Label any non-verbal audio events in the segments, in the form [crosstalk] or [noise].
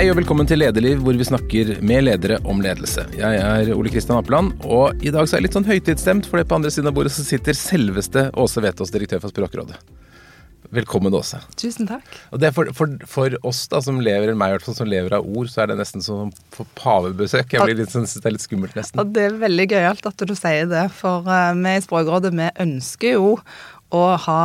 Hei og velkommen til Lederliv, hvor vi snakker med ledere om ledelse. Jeg er Ole Kristian Appeland, og i dag så er jeg litt sånn høytidsstemt, for det på andre siden av bordet så sitter selveste Åse Vetås, direktør for Språkrådet. Velkommen, Åse. Tusen takk. Og det er for, for, for oss da, som lever, eller meg i hvert fall, som lever av ord, så er det nesten som for pavebesøk. Jeg blir litt sånn, synes det er litt skummelt, nesten. Og det er veldig gøyalt at du sier det, for vi i Språkrådet vi ønsker jo å ha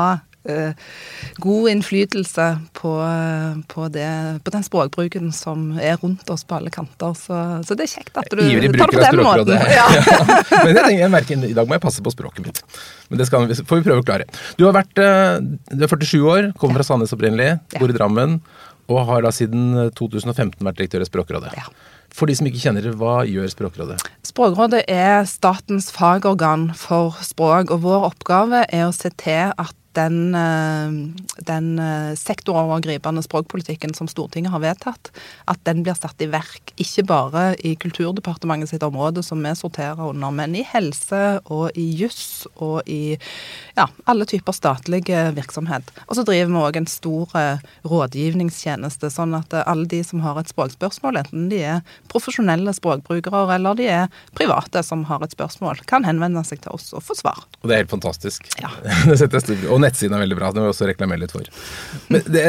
god innflytelse på, uh, på, det, på, den språkbruken som er rundt oss på alle kanter. Så, så det er kjekt at du Ivrig tar [laughs] [laughs] det på den måten. Ja. Men jeg tenker, jeg merker, i dag må jeg passe på språket mitt. Men det skal, får vi prøve å klare. Du har vært du er 47 år, kommer fra Sandnes opprinnelig, bor i Drammen. Og har da siden 2015 vært direktør i Språkrådet. Ja. For de som ikke kjenner det, hva gjør Språkrådet? Språkrådet er statens fagorgan for språk, og vår oppgave er å se til at den, den sektorovergripende språkpolitikken som Stortinget har vedtatt, at den blir satt i verk. Ikke bare i Kulturdepartementet sitt område, som vi sorterer under, men i helse og i juss og i ja, alle typer statlig virksomhet. Og så driver vi òg en stor rådgivningstjeneste, sånn at alle de som har et språkspørsmål, enten de er profesjonelle språkbrukere eller de er private som har et spørsmål, kan henvende seg til oss og få svar. Og det er helt fantastisk. Ja. [laughs] det setter jeg stor Og nettsiden er veldig bra. Det må jeg også reklamere litt for. Men det,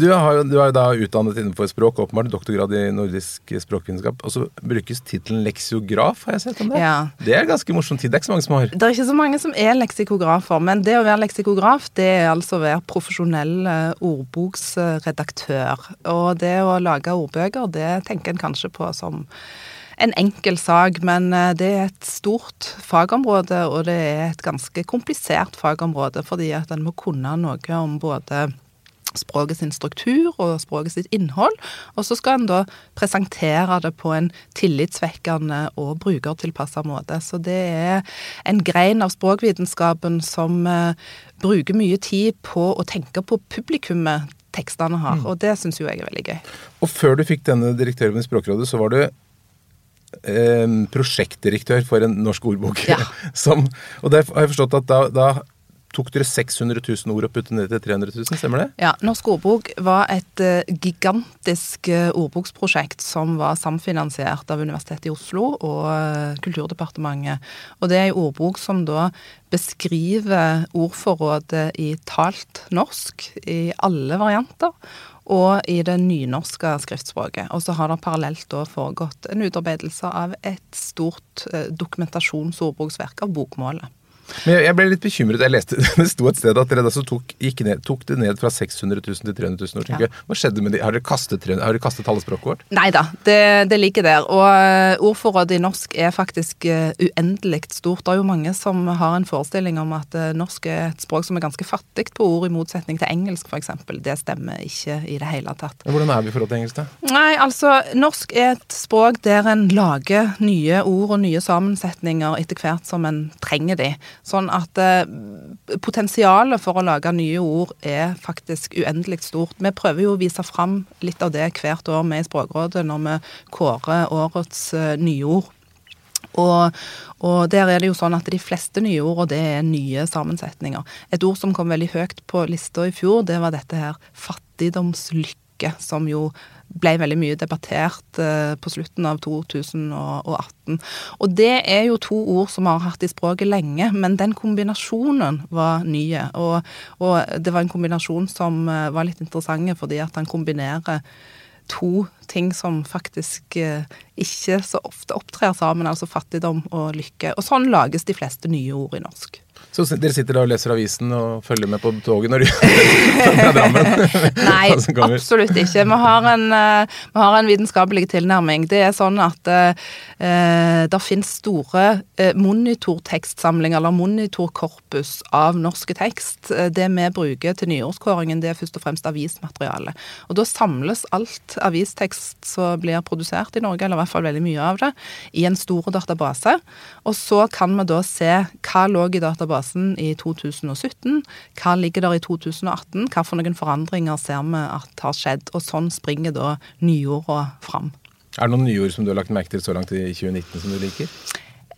du, har jo, du er jo da utdannet innenfor språk, åpenbart doktorgrad i nordisk språkvitenskap. Og så brukes tittelen leksiograf, har jeg sett om det? Ja. Det er ganske morsomt tid. Det er ikke så mange som har. Det er ikke så mange som er leksikografer, men det å være leksikograf, det er altså å være profesjonell ordboksredaktør. Og det å lage ordbøker, det tenker en kanskje på som en enkel sak, men det er et stort fagområde, og det er et ganske komplisert fagområde, fordi at en må kunne noe om både språket sin struktur og språket sitt innhold, og så skal en da presentere det på en tillitsvekkende og brukertilpassa måte. Så det er en grein av språkvitenskapen som uh, bruker mye tid på å tenke på publikummet tekstene har, mm. og det syns jo jeg er veldig gøy. Og før du fikk denne direktøren i Språkrådet, så var du eh, prosjektdirektør for en norsk ordbok. Ja. [laughs] Som, og der har jeg forstått at da, da tok dere 600 000 ord og puttet ned til 300 000, stemmer det? Ja. Norsk ordbok var et uh, gigantisk uh, ordboksprosjekt som var samfinansiert av Universitetet i Oslo og Kulturdepartementet. Og det er en ordbok som da beskriver ordforrådet i talt norsk i alle varianter. Og i det nynorske skriftspråket. Og så har det parallelt da foregått en utarbeidelse av et stort dokumentasjonsordboksverk av bokmålet. Men jeg ble litt bekymret. Jeg leste [laughs] det sto et sted at dere altså tok, ned, tok, det ned fra 600 000 til 300 000. Ja. Hva skjedde med de? Har dere kastet, har dere kastet halve språket vårt? Nei da, det, det, ligger der. Og uh, ordforrådet i norsk er faktisk uh, uendelig stort. Det er jo mange som har en forestilling om at uh, norsk er et språk som er ganske fattig på ord, i motsetning til engelsk f.eks. Det stemmer ikke i det hele tatt. Men hvordan er vi i forhold til engelsk, da? Nei, altså, norsk er et språk der en lager nye ord og nye sammensetninger etter hvert som en trenger de. Sånn at eh, potensialet for å lage nye ord er faktisk uendelig stort. Vi prøver jo å vise fram litt av det hvert år med i Språkrådet når vi kårer årets eh, nyord. Og, og, der er det jo sånn at de fleste nye ord, og det er nye sammensetninger. Et ord som kom veldig høyt på lista i fjor, det var dette her fattigdomslykke, som jo ble veldig mye debattert eh, på slutten av 2018. Og det er jo to ord som vi har hatt i språket lenge, men den kombinasjonen var nye. Og, og det var en kombinasjon som eh, var litt interessant, fordi at han kombinerer to ting som faktisk eh, ikke så ofte opptrer sammen, altså fattigdom og lykke. Og sånn lages de fleste nye ord i norsk. Så dere sitter da og leser avisen og følger med på toget når du [laughs] er Drammen? [laughs] Nei, absolutt ikke. Vi har, en, uh, vi har en vitenskapelig tilnærming. Det er sånn at eh, det finnes store monitortekstsamlinger, eller monitorkorpus, av norske tekst. Det vi bruker til nyårskåringen, det er først og fremst avismateriale. Og da samles alt avistekst som blir produsert i Norge, eller i hvert fall veldig mye av det, i en stor database. Og så kan vi da se hva lå i databasen i 2017. Hva ligger der i 2018? Hva for noen forandringer ser vi at har skjedd? Og sånn springer da nyorda fram. Er det noen nyord som du har lagt merke til så langt i 2019 som du liker?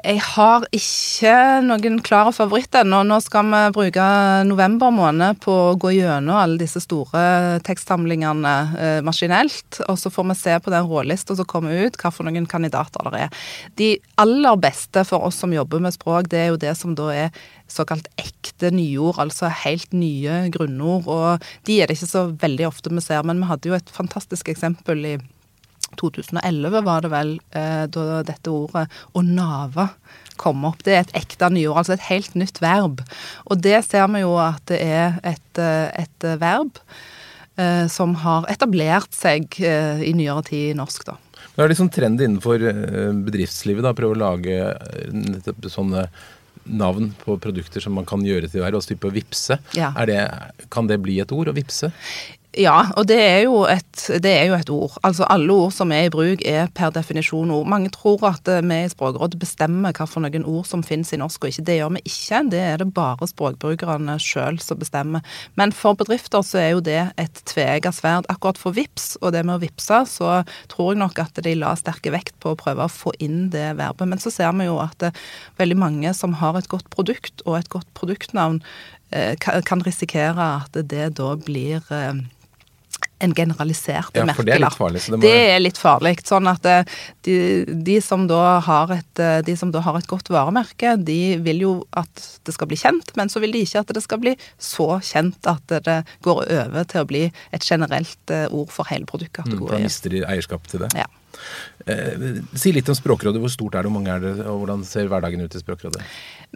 Jeg har ikke noen klare favoritter. Nå, nå skal vi bruke november måned på å gå gjennom alle disse store tekstsamlingene eh, maskinelt. Og så får vi se på den rålista som kommer ut, hva for noen kandidater det er. De aller beste for oss som jobber med språk, det er jo det som da er såkalt ekte nyord, altså helt nye grunnord. Og de er det ikke så veldig ofte vi ser, men vi hadde jo et fantastisk eksempel i 2011 var det vel, eh, da dette ordet å nave kom opp. Det er et ekte nyord, altså et helt nytt verb. Og det ser vi jo at det er et, eh, et verb eh, som har etablert seg eh, i nyere tid i norsk, da. Det er liksom trend innenfor bedriftslivet da, prøve å lage sånne navn på produkter som man kan gjøre til hver, altså type vipse. Ja. Det, kan det bli et ord, å vipse? Ja, og det er, et, det er jo et ord. Altså alle ord som er i bruk er per definisjon ord. Mange tror at eh, vi i Språkrådet bestemmer hva for noen ord som finnes i norsk og ikke. Det gjør vi ikke. Det er det bare språkbrukerne sjøl som bestemmer. Men for bedrifter så er jo det et tveegget sverd. Akkurat for VIPS og det med å vippse, så tror jeg nok at de la sterke vekt på å prøve å få inn det verbet. Men så ser vi jo at eh, veldig mange som har et godt produkt og et godt produktnavn, eh, kan risikere at det da blir en generalisert ja, for det er litt må... det er litt farlig. Sånn at eh, de, de, som da har et, eh, de som da har et godt varemerke, de vil jo at det skal bli kjent, men så vil de ikke at det skal bli så kjent at det går over til å bli et generelt eh, ord for hele produktkategorien. Mm, da mister de eierskap til det? Ja. Eh, si litt om Språkrådet. Hvor stort er det, hvor mange er det, og hvordan ser hverdagen ut i Språkrådet?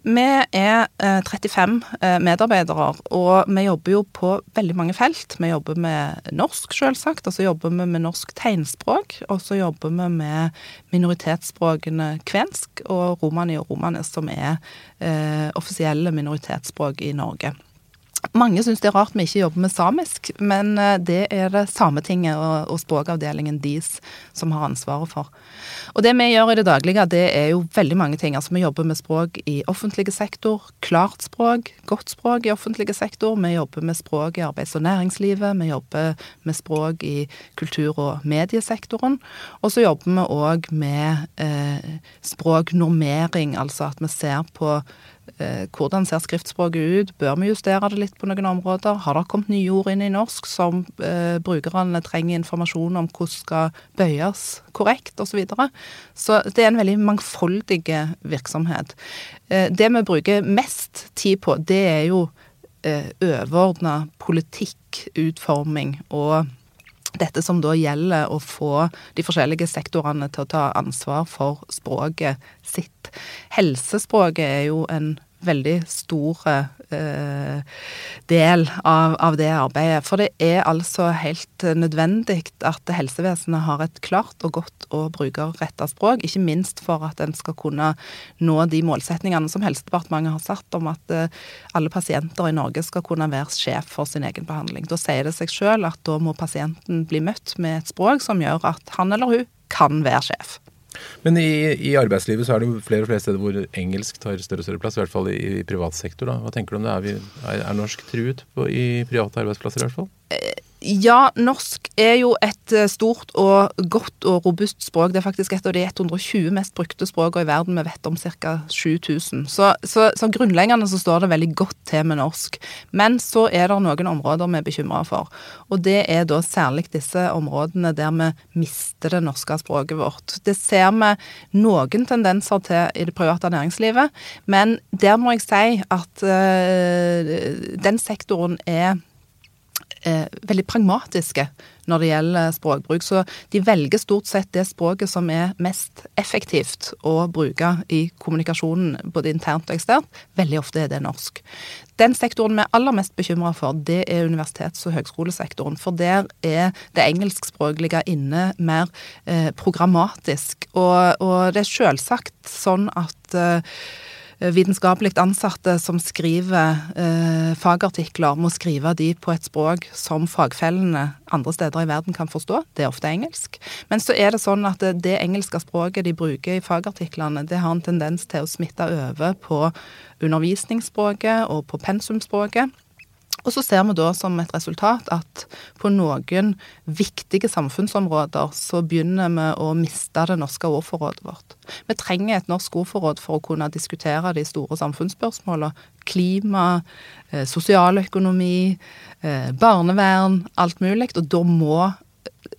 Vi er eh, 35 eh, medarbeidere, og vi jobber jo på veldig mange felt. Vi jobber med norsk, selvsagt, og så jobber vi med norsk tegnspråk. Og så jobber vi med minoritetsspråkene kvensk og romani og romanes, som er eh, offisielle minoritetsspråk i Norge. Mange syns det er rart vi ikke jobber med samisk, men eh, det er det Sametinget og, og språkavdelingen DIS som har ansvaret for. Og det vi gjør i det daglige, det er jo veldig mange ting. Altså vi jobber med språk i offentlig sektor, klart språk, godt språk i offentlig sektor. Vi jobber med språk i arbeids- og næringslivet, vi jobber med språk i kultur- og mediesektoren. Og så jobber vi òg med eh, språknormering, altså at vi ser på hvordan ser skriftspråket ut? Bør vi justere det litt på noen områder? Har det kommet nye ord inn i norsk som eh, brukerne trenger informasjon om hvordan skal bøyes korrekt, osv.? Så, videre. så det er en veldig mangfoldig virksomhet. Eh, det vi bruker mest tid på, det er jo eh, overordna politikkutforming og dette som da gjelder å få de forskjellige sektorene til å ta ansvar for språket sitt. Helsespråket er jo en veldig stor eh, del av, av, det arbeidet. For det er altså helt nødvendig at helsevesenet har et klart og godt og brukerretta språk. Ikke minst for at en skal kunne nå de målsetningene som Helsedepartementet har satt om at eh, alle pasienter i Norge skal kunne være sjef for sin egen behandling. Da sier det seg sjøl at da må pasienten bli møtt med et språk som gjør at han eller hun kan være sjef. Men i, i, arbeidslivet så er det flere og flere steder hvor engelsk tar større og større plass, i hvert fall i, i privat sektor. Da. Hva tenker du om det? Er, vi, er, er norsk truet på, i private arbeidsplasser i hvert fall? Ja, norsk er jo et eh, stort og godt og robust språk. Det er faktisk et av de 120 mest brukte språkene i verden. Vi vet om ca. 7000. Så, så, så, grunnleggende så står det veldig godt til med norsk. Men så er det noen områder vi er bekymra for. Og det er da særlig disse områdene der vi mister det norske språket vårt. Det ser vi noen tendenser til i det private næringslivet, men der må jeg si at øh, den sektoren er eh, veldig pragmatiske når det gjelder språkbruk. Så de velger stort sett det språket som er mest effektivt å bruke i kommunikasjonen, både internt og eksternt. Veldig ofte er det norsk. Den sektoren vi er aller mest bekymra for, det er universitets- og høgskolesektoren. For der er det engelskspråklige inne mer eh, programmatisk. Og, og, det er selvsagt sånn at eh, vitenskapelig ansatte som skriver eh, fagartikler, må skrive de på et språk som fagfellene andre steder i verden kan forstå. Det er ofte engelsk. Men så er det sånn at det, det engelske språket de bruker i fagartiklene, det har en tendens til å smitte over på undervisningsspråket og på pensumspråket. Og så ser vi da som et resultat at på noen viktige samfunnsområder så begynner vi å miste det norske ordforrådet vårt. Vi trenger et norsk ordforråd for å kunne diskutere de store samfunnsspørsmålene. Klima, eh, sosialøkonomi, eh, barnevern, alt mulig. Og da må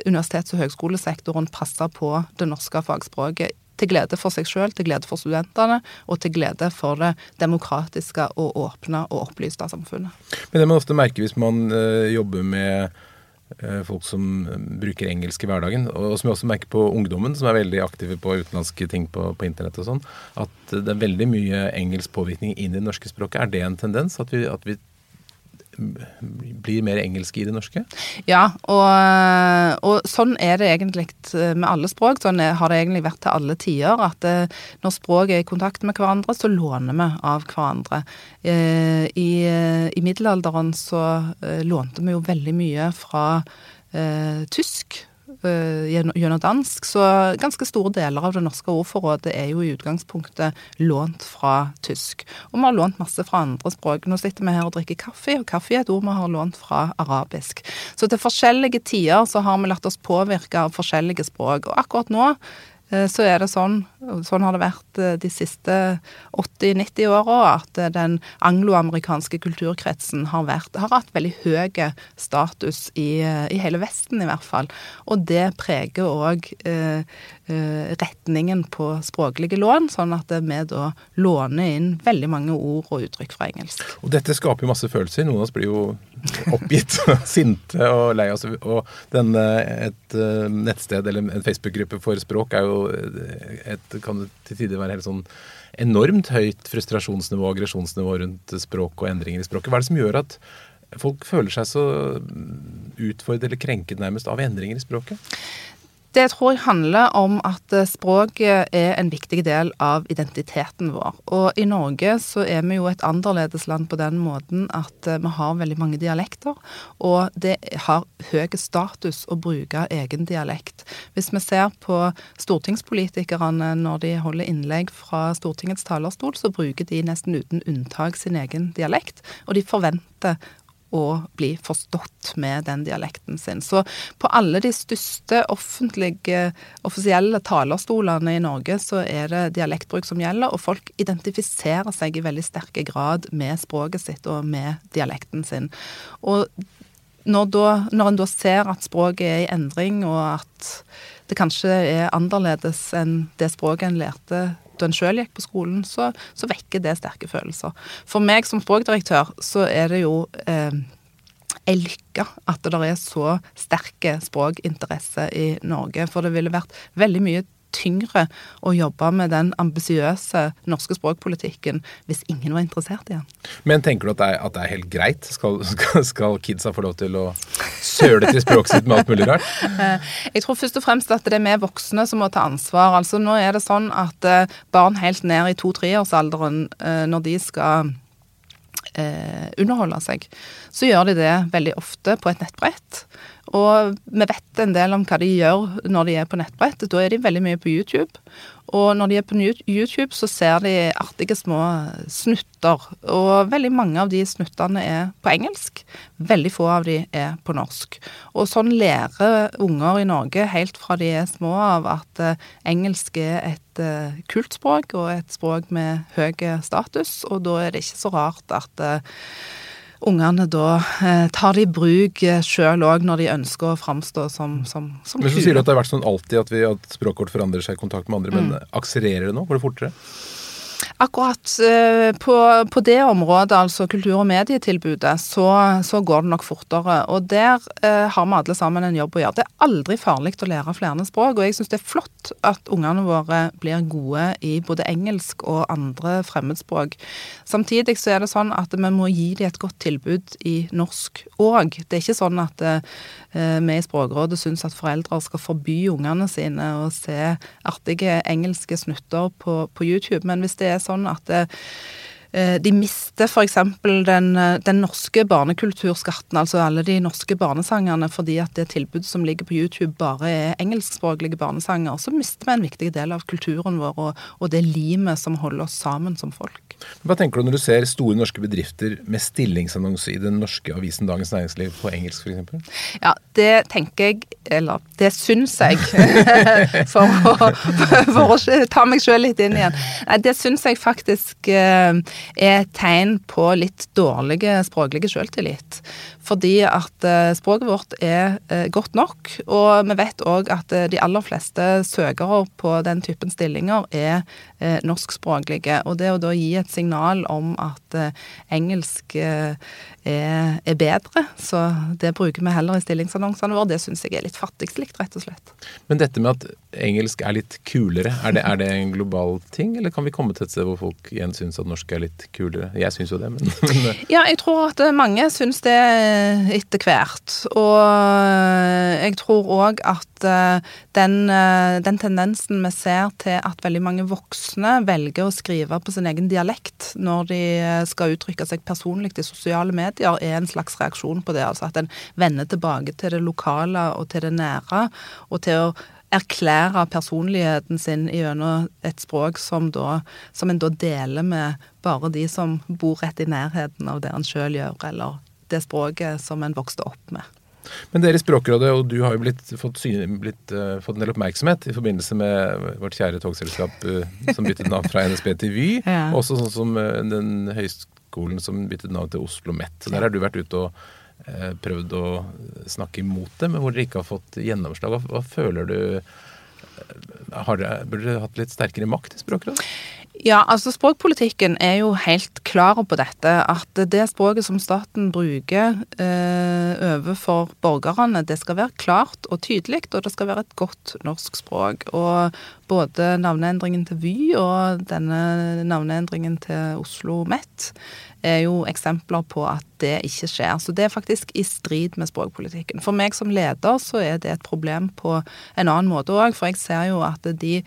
universitets- og høgskolesektoren passe på det norske fagspråket til glede for seg sjøl, til glede for studentene, og til glede for det demokratiske og åpne og opplyste samfunnet. Men det man ofte merker hvis man uh, jobber med uh, folk som bruker engelsk i hverdagen, og som jeg også merker på ungdommen, som er veldig aktive på utenlandske ting på, på internett og sånn, at det er veldig mye engelsk påvirkning inn i det norske språket. Er det en tendens? At vi, at vi blir mer engelsk i det norske? Ja, og, og sånn er det egentlig med alle språk. Sånn har det egentlig vært til alle tider. At eh, når språk er i kontakt med hverandre, så låner vi av hverandre. Eh, I, i middelalderen så eh, lånte vi jo veldig mye fra eh, tysk Eh, gjennom dansk. Så ganske store deler av det norske ordforrådet er jo i utgangspunktet lånt fra tysk. Og vi har lånt masse fra andre språk. Nå sitter vi her og drikker kaffe, og kaffe er et ord vi har lånt fra arabisk. Så til forskjellige tider så har vi latt oss påvirke av forskjellige språk. Og akkurat nå Eh, så er det sånn, sånn har det vært eh, de siste 80-90 åra, at eh, den angloamerikanske kulturkretsen har, vært, har hatt veldig høy status i, i, hele Vesten, i hvert fall. Og det preger òg eh, retningen på språklige lån, sånn at vi da låner inn veldig mange ord og uttrykk fra engelsk. Og dette skaper jo masse følelser. Noen av oss blir jo oppgitt, [laughs] sinte og lei oss. Og denne, et nettsted eller en Facebook-gruppe for språk er jo et, kan til tider være helt sånn enormt høyt frustrasjonsnivå og aggresjonsnivå rundt språk og endringer i språket. Hva er det som gjør at folk føler seg så utfordret eller krenket nærmest av endringer i språket? Det tror jeg handler om at eh, språket er en viktig del av identiteten vår. Og i Norge så er vi jo et annerledesland på den måten at eh, vi har veldig mange dialekter. Og det har høy status å bruke egen dialekt. Hvis vi ser på stortingspolitikerne når de holder innlegg fra Stortingets talerstol, så bruker de nesten uten unntak sin egen dialekt. Og de forventer å bli forstått med den dialekten sin. Så på alle de største offentlige, offisielle talerstolene i Norge så er det dialektbruk som gjelder, og folk identifiserer seg i veldig sterke grad med språket sitt og med dialekten sin. Og når, da, når en da ser at språket er i endring, og at det kanskje er annerledes enn det språket en lærte da en sjøl gikk på skolen, så, så, vekker det sterke følelser. For meg som språkdirektør så er det jo eh, ei lykke at det er så sterke språkinteresse i Norge. For det ville vært veldig mye tyngre å jobbe med den ambisiøse norske språkpolitikken hvis ingen var interessert i den. Men tenker du at det er, at det er helt greit? Skal, skal, skal, kidsa få lov til å søle til språket sitt med alt mulig rart? [laughs] Eh, jeg tror først og fremst at det er vi voksne som må ta ansvar. Altså Nå er det sånn at eh, barn helt ned i to-treårsalderen, eh, når de skal underholde seg, så gjør de det veldig ofte på et nettbrett. Og vi vet en del om hva de gjør når de er på nettbrett. Da er de veldig mye på YouTube. Og når de er på YouTube, så ser de artige små snutter. Og veldig mange av de snuttene er på engelsk. Veldig få av de er på norsk. Og sånn lærer unger i Norge helt fra de er små av at uh, engelsk er et kult kultspråk og et språk med høy status. Og da er det ikke så rart at uh, ungene da eh, tar det i bruk eh, sjøl òg når de ønsker å framstå som, som, som Men så sier du at det har vært sånn alltid at, vi, at språkkort forandrer seg i kontakt med andre, mm. men akselererer det nå? Går det fortere? Akkurat uh, på, på, det området, altså kultur- og medietilbudet, så, så, går det nok fortere. Og der eh, har vi alle sammen en jobb å gjøre. Det er aldri farlig å lære flere språk, og jeg syns det er flott at ungene våre blir gode i både engelsk og andre fremmedspråk. Samtidig så er det sånn at vi må gi dem et godt tilbud i norsk òg. Det er ikke sånn at eh, vi i Språkrådet syns at foreldre skal forby ungene sine å se artige engelske snutter på, på YouTube, men hvis det er sånn at det, Eh, de mister f.eks. Den, eh, den norske barnekulturskatten, altså alle de norske barnesangerne, fordi at det tilbudet som ligger på YouTube bare er engelskspråklige barnesanger. Så mister vi en viktig del av kulturen vår og, og det limet som holder oss sammen som folk. Hva tenker du når du ser store norske bedrifter med stillingsannonse i den norske avisen Dagens Næringsliv på engelsk f.eks.? Ja, det tenker jeg, eller det syns jeg, [laughs] for å, for å ta meg sjøl litt inn igjen. Nei, det syns jeg faktisk eh, er tegn på litt dårlige språklige selvtillit. Fordi at eh, språket vårt er eh, godt nok, og vi vet òg at eh, de aller fleste søkere på den typen stillinger er norskspråklige. Og det å da gi et signal om at engelsk er, er bedre, så det bruker vi heller i stillingsannonsene våre, det syns jeg er litt fattigslikt, rett og slett. Men dette med at engelsk er litt kulere, er det, er det en global ting, eller kan vi komme til et sted hvor folk igjen syns at norsk er litt kulere? Jeg syns jo det, men, men Ja, jeg tror at mange syns det etter hvert. Og eh, jeg tror òg at eh, den, eh, den, tendensen vi ser til at veldig mange voksne velger å skrive på sin egen dialekt når de skal uttrykke seg personlig i sosiale medier, er en slags reaksjon på det. Altså at en vender tilbake til det lokale og til det nære, og til å erklære personligheten sin gjennom et språk som, da, som en da deler med bare de som bor rett i nærheten av det en sjøl gjør, eller det språket som en vokste opp med. Men dere i Språkrådet, og du har jo blitt, fått, blitt, uh, fått, en del oppmerksomhet i forbindelse med vårt kjære togselskap uh, som byttet navn fra NSB til Vy. [laughs] ja. Også sånn som uh, den høyskolen som byttet navn til Oslo OsloMet. Der har du vært ute og prøvd å snakke imot det, men hvor dere ikke har fått gjennomslag. Hva, hva føler du har Burde dere hatt litt sterkere makt i Språkrådet? Ja, altså språkpolitikken er jo helt klar på dette. At det språket som staten bruker eh, overfor borgerne, det skal være klart og tydelig, og det skal være et godt norsk språk. Og både navneendringen til Vy og denne navneendringen til Oslo Met er jo eksempler på at det ikke skjer. Så det er faktisk i strid med språkpolitikken. For meg som leder så er det et problem på en annen måte òg, for jeg ser jo at de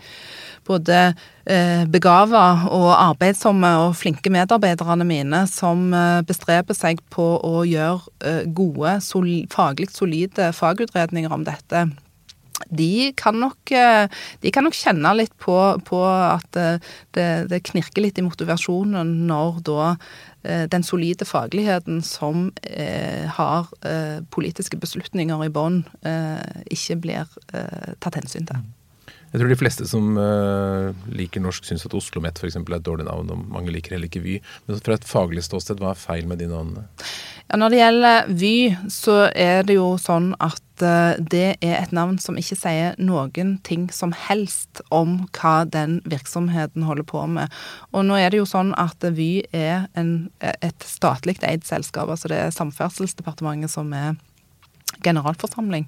både eh, begava og arbeidsomme og flinke medarbeiderne mine som eh, bestreber seg på å gjøre eh, gode, soli, faglig solide fagutredninger om dette, de kan, nok, de kan nok, kjenne litt på, på at det, det, knirker litt i motivasjonen når da den solide fagligheten som eh, har eh, politiske beslutninger i bånn, eh, ikke blir eh, tatt hensyn til. Jeg tror de fleste som uh, liker norsk, syns at Oslo Met f.eks. er et dårlig navn, og mange liker heller ikke Vy. Men fra et faglig ståsted, hva er feil med de navnene? Ja, Når det gjelder Vy, så er det jo sånn at uh, det er et navn som ikke sier noen ting som helst om hva den virksomheten holder på med. Og nå er det jo sånn at Vy er en, et statlig eid selskap, altså det er Samferdselsdepartementet som er generalforsamling.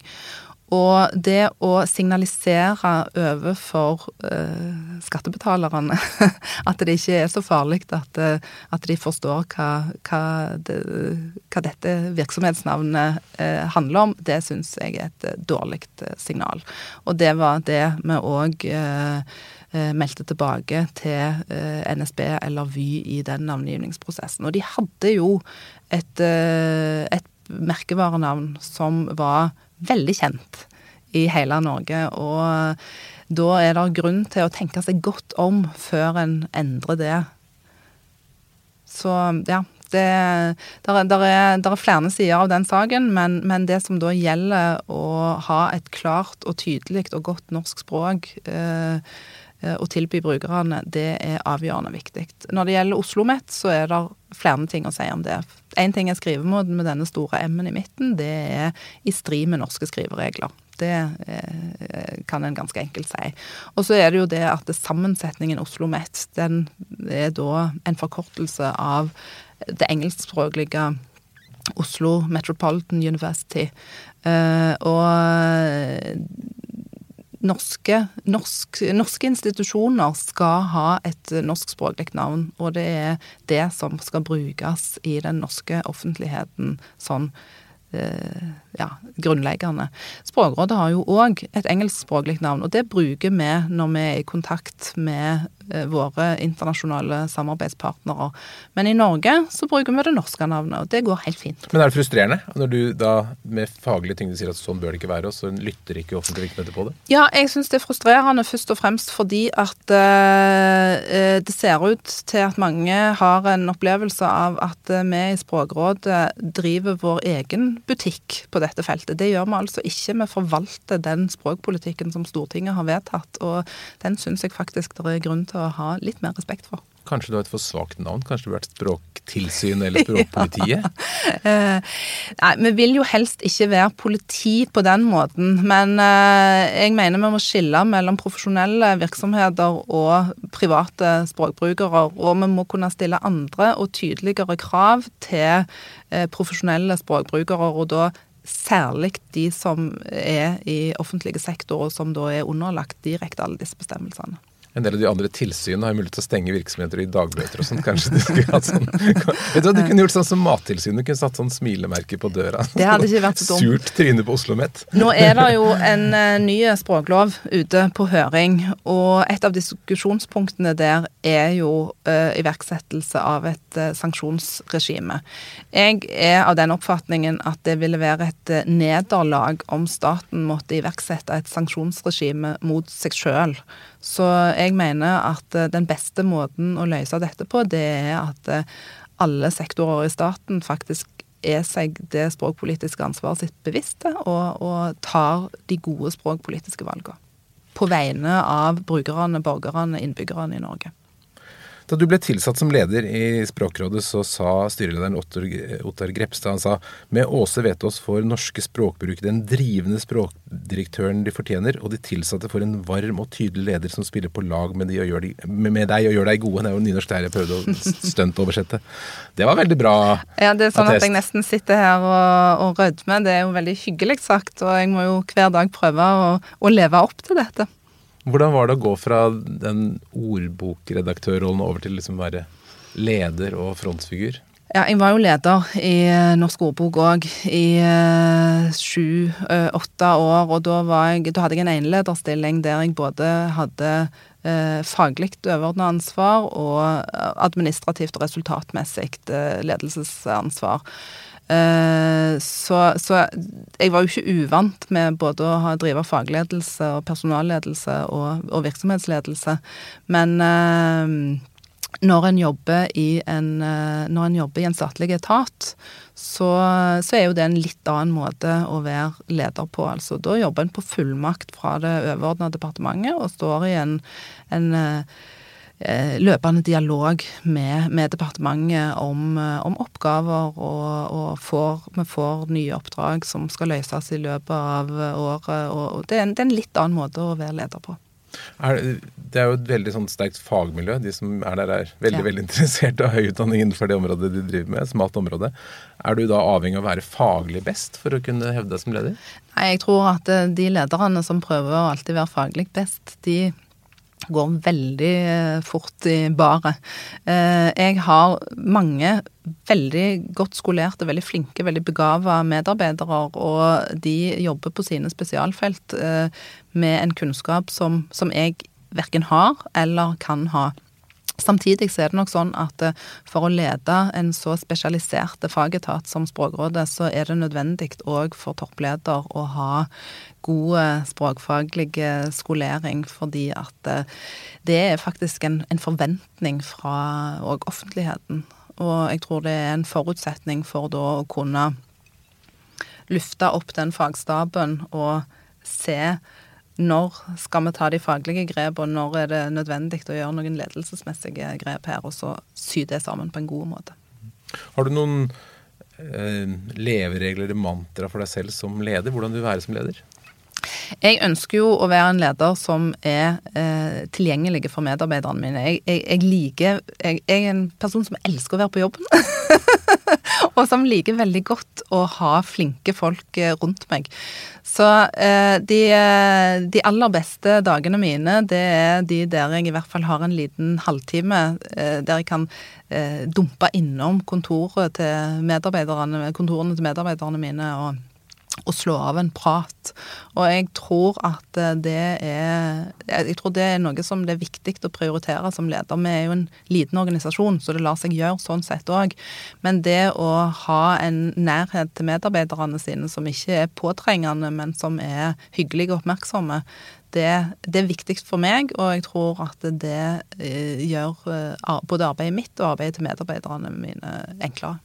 Og det å signalisere overfor eh, skattebetalerne [laughs] at det ikke er så farlig at, uh, at de forstår hva, hva, det, hva dette virksomhetsnavnet eh, handler om, det syns jeg er et dårlig signal. Og det var det vi òg meldte tilbake til NSB eller Vy i den navngivningsprosessen. Og de hadde jo et, et merkevarenavn som var veldig kjent i hele Norge. Og da er det grunn til å tenke seg godt om før en endrer det. Så ja. Det, der, der, er, der er flere sider av den saken, men, men, det som da gjelder å ha et klart og tydelig og godt norsk språk eh, eh å tilby brukerne, det er avgjørende viktig. Når det gjelder Oslo OsloMet, så er det flere ting å si om det. Én ting er skrivemåten med denne store M-en i midten. Det er i strid med norske skriveregler. Det eh, kan en ganske enkelt si. Og så er det jo det at sammensetningen Oslo Met, den er da en forkortelse av det engelskspråklige Oslo Metropolitan University. Eh, og norske, norsk, norske institusjoner skal ha et norskspråklig navn, og det er det som skal brukes i den norske offentligheten sånn eh, ja, grunnleggende. Språkrådet har jo òg et engelskspråklig navn, og det bruker vi når vi er i kontakt med eh, våre internasjonale samarbeidspartnere. Men i Norge så bruker vi det norske navnet, og det går helt fint. Men er det frustrerende når du da med faglige ting sier at sånn bør det ikke være, og så lytter ikke offentlige virksomheter på det? Ja, jeg syns det er frustrerende først og fremst fordi at eh, det ser ut til at mange har en opplevelse av at vi i Språkrådet driver vår egen butikk på dette feltet. Det gjør vi altså ikke. Vi forvalter den språkpolitikken som Stortinget har vedtatt, og den syns jeg faktisk det er grunn til å ha litt mer respekt for. Kanskje du har et for svakt navn? Kanskje du har vært Språktilsyn eller Språkpolitiet? [laughs] uh, nei, vi vil jo helst ikke være politi på den måten. Men uh, jeg mener vi må skille mellom profesjonelle virksomheter og private språkbrukere. Og vi må kunne stille andre og tydeligere krav til uh, profesjonelle språkbrukere. og da Særlig de som er i offentlige sektor, og som da er underlagt direkte alle disse bestemmelsene en del av de andre tilsynene har mulighet til å stenge virksomheter i dagbøter og sånn. Kanskje de skulle hatt sånn Vet du hva, Du kunne gjort sånn som Mattilsynet. Du kunne satt sånn smilemerke på døra. Det hadde ikke vært så dumt. Surt tryne på Oslo Met. Nå er det jo en uh, ny språklov ute på høring, og et av diskusjonspunktene der er jo uh, iverksettelse av et uh, sanksjonsregime. Jeg er av den oppfatningen at det ville være et nederlag om staten måtte iverksette et sanksjonsregime mot seg sjøl så jeg mener at eh, den beste måten å løse dette på, det er at eh, alle sektorer i staten faktisk er seg det språkpolitiske ansvaret sitt bevisste, og, og tar de gode språkpolitiske valgene. På vegne av brukerne, borgerne, innbyggerne i Norge. Da du ble tilsatt som leder i Språkrådet, så sa styrelederen Ottar Grepstad han sa med Åse Vetås får norske språkbrukere den drivende språkdirektøren de fortjener, og de tilsatte får en varm og tydelig leder som spiller på lag med, de de, med deg og gjør deg gode. Det er jo nynorsk der jeg prøvde å stuntoversette. Det var veldig bra Ja, det er sånn attest. at jeg nesten sitter her og, og rødmer. Det er jo veldig hyggelig sagt, og jeg må jo hver dag prøve å, å leve opp til dette. Hvordan var det å gå fra den ordbokredaktørrollen over til liksom være leder og frontfigur? Ja, jeg var jo leder i eh, Norsk ordbok òg i eh, sju-åtte uh, år. Og da, jeg, da, hadde jeg en enelederstilling der jeg både hadde eh, faglig overordna ansvar og administrativt og resultatmessig ledelsesansvar. Eh, så, så, jeg var jo ikke uvant med både å ha, drive fagledelse og personalledelse og, og virksomhetsledelse. Men uh, når en en, uh, når en jobber i en statlig etat, så, så, er jo det en litt annen måte å være leder på. Altså, da jobber en på fullmakt fra det overordna departementet og står i en, en Eh, løpende dialog med, med departementet om, eh, om oppgaver, og, og får, vi får nye oppdrag som skal løses i løpet av året. og Det er en, det er en litt annen måte å være leder på. Er, det er jo et veldig sånn sterkt fagmiljø. De som er der, er veldig ja. veldig interessert av høy utdanning innenfor det området de driver med. Smalt område. Er du da avhengig av å være faglig best for å kunne hevde deg som leder? Nei, jeg tror at eh, de lederne som prøver å alltid være faglig best, de går veldig eh, fort i baret. Eh, jeg har mange veldig godt skolerte, veldig flinke, veldig begava medarbeidere, og de jobber på sine spesialfelt eh, med en kunnskap som, som jeg verken har eller kan ha. Samtidig så er det nok sånn at for å lede en så spesialisert fagetat som Språkrådet, så er det nødvendig òg for toppleder å ha god eh, språkfaglig skolering, fordi at eh, det er faktisk en, en forventning fra òg offentligheten. Og jeg tror det er en forutsetning for da å kunne lufte opp den fagstaben og se når skal vi ta de faglige grep, og når er det nødvendig å gjøre noen ledelsesmessige grep her, og så sy det sammen på en god måte. Har du noen eh, leveregler mantra for deg selv som leder? Hvordan du vil være som leder? Jeg ønsker jo å være en leder som er eh, tilgjengelig for medarbeiderne mine. Jeg, jeg, jeg liker jeg, jeg, er en person som elsker å være på jobben. [laughs] og som liker veldig godt å ha flinke folk eh, rundt meg. Så eh, de, eh, de, aller beste dagene mine, det er de der jeg i hvert fall har en liten halvtime eh, der jeg kan eh, dumpe innom kontorene til medarbeiderne mine. og å slå av en prat. Og jeg tror at det er Jeg tror det er noe som det er viktig å prioritere som leder. Vi er jo en liten organisasjon, så det lar seg gjøre sånn sett òg. Men det å ha en nærhet til medarbeiderne sine som ikke er påtrengende, men som er hyggelige og oppmerksomme, det, det, er viktig for meg, og jeg tror at det eh, gjør eh, både arbeidet mitt og arbeidet til medarbeiderne mine enklere.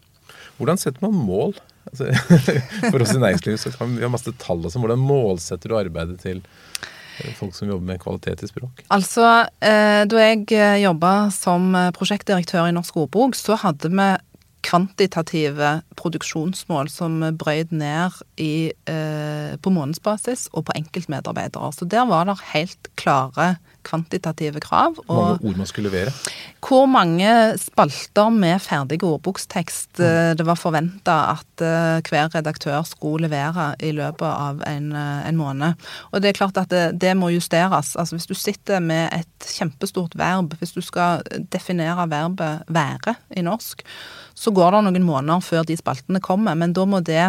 Hvordan setter man mål? Altså, [laughs] for oss i næringslivet så kan vi ha masse tall og. Hvordan målsetter du arbeidet til eh, folk som jobber med kvalitet i språk? Altså, eh, Da jeg eh, jobba som prosjektdirektør i Norsk ordbok, så hadde vi kvantitative produksjonsmål som brøyd ned i, på månedsbasis og på enkeltmedarbeidere. Så der var det helt klare kvantitative krav. Hvor mange ord man skulle levere? Hvor mange spalter med ferdig ordbokstekst mm. det var forventa at eh, hver redaktør skulle levere i løpet av en, eh, en måned. Og det er klart at det, det, må justeres. Altså Hvis du sitter med et kjempestort verb, hvis du skal definere verbet 'være' i norsk, så går det noen måneder før de spaltene kommer. Men da må det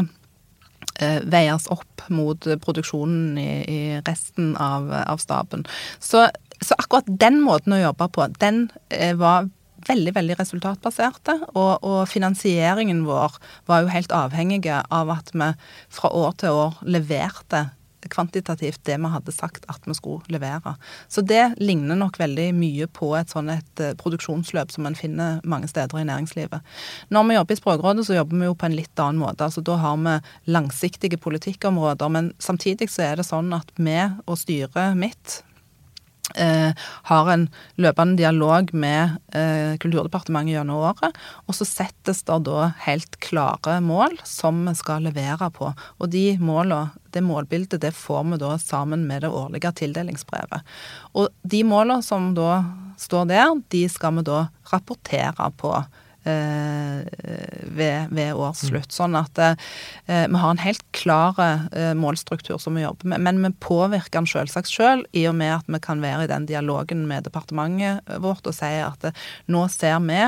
eh, veies opp mot produksjonen i, i resten av, av staben. Så så akkurat den måten å jobbe på, den eh, var veldig veldig resultatbaserte. Og, og, finansieringen vår var jo helt avhengig av at vi fra år til år leverte kvantitativt det vi hadde sagt at vi skulle levere. Så det ligner nok veldig mye på et sånn et eh, produksjonsløp som en finner mange steder i næringslivet. Når vi jobber i Språkrådet, så jobber vi jo på en litt annen måte. altså Da har vi langsiktige politikkområder, men samtidig så er det sånn at vi og styret mitt Eh, har en løpende dialog med eh, Kulturdepartementet gjennom året. Og så settes det da helt klare mål som vi skal levere på. Og de målene, det målbildet det får vi da sammen med det årlige tildelingsbrevet. Og de målene som da står der, de skal vi da rapportere på ved, ved årsslutt. Sånn at eh, vi har en helt klar eh, målstruktur som vi jobber med. Men vi påvirker den selvsagt selv, i og med at vi kan være i den dialogen med departementet vårt og si at nå ser vi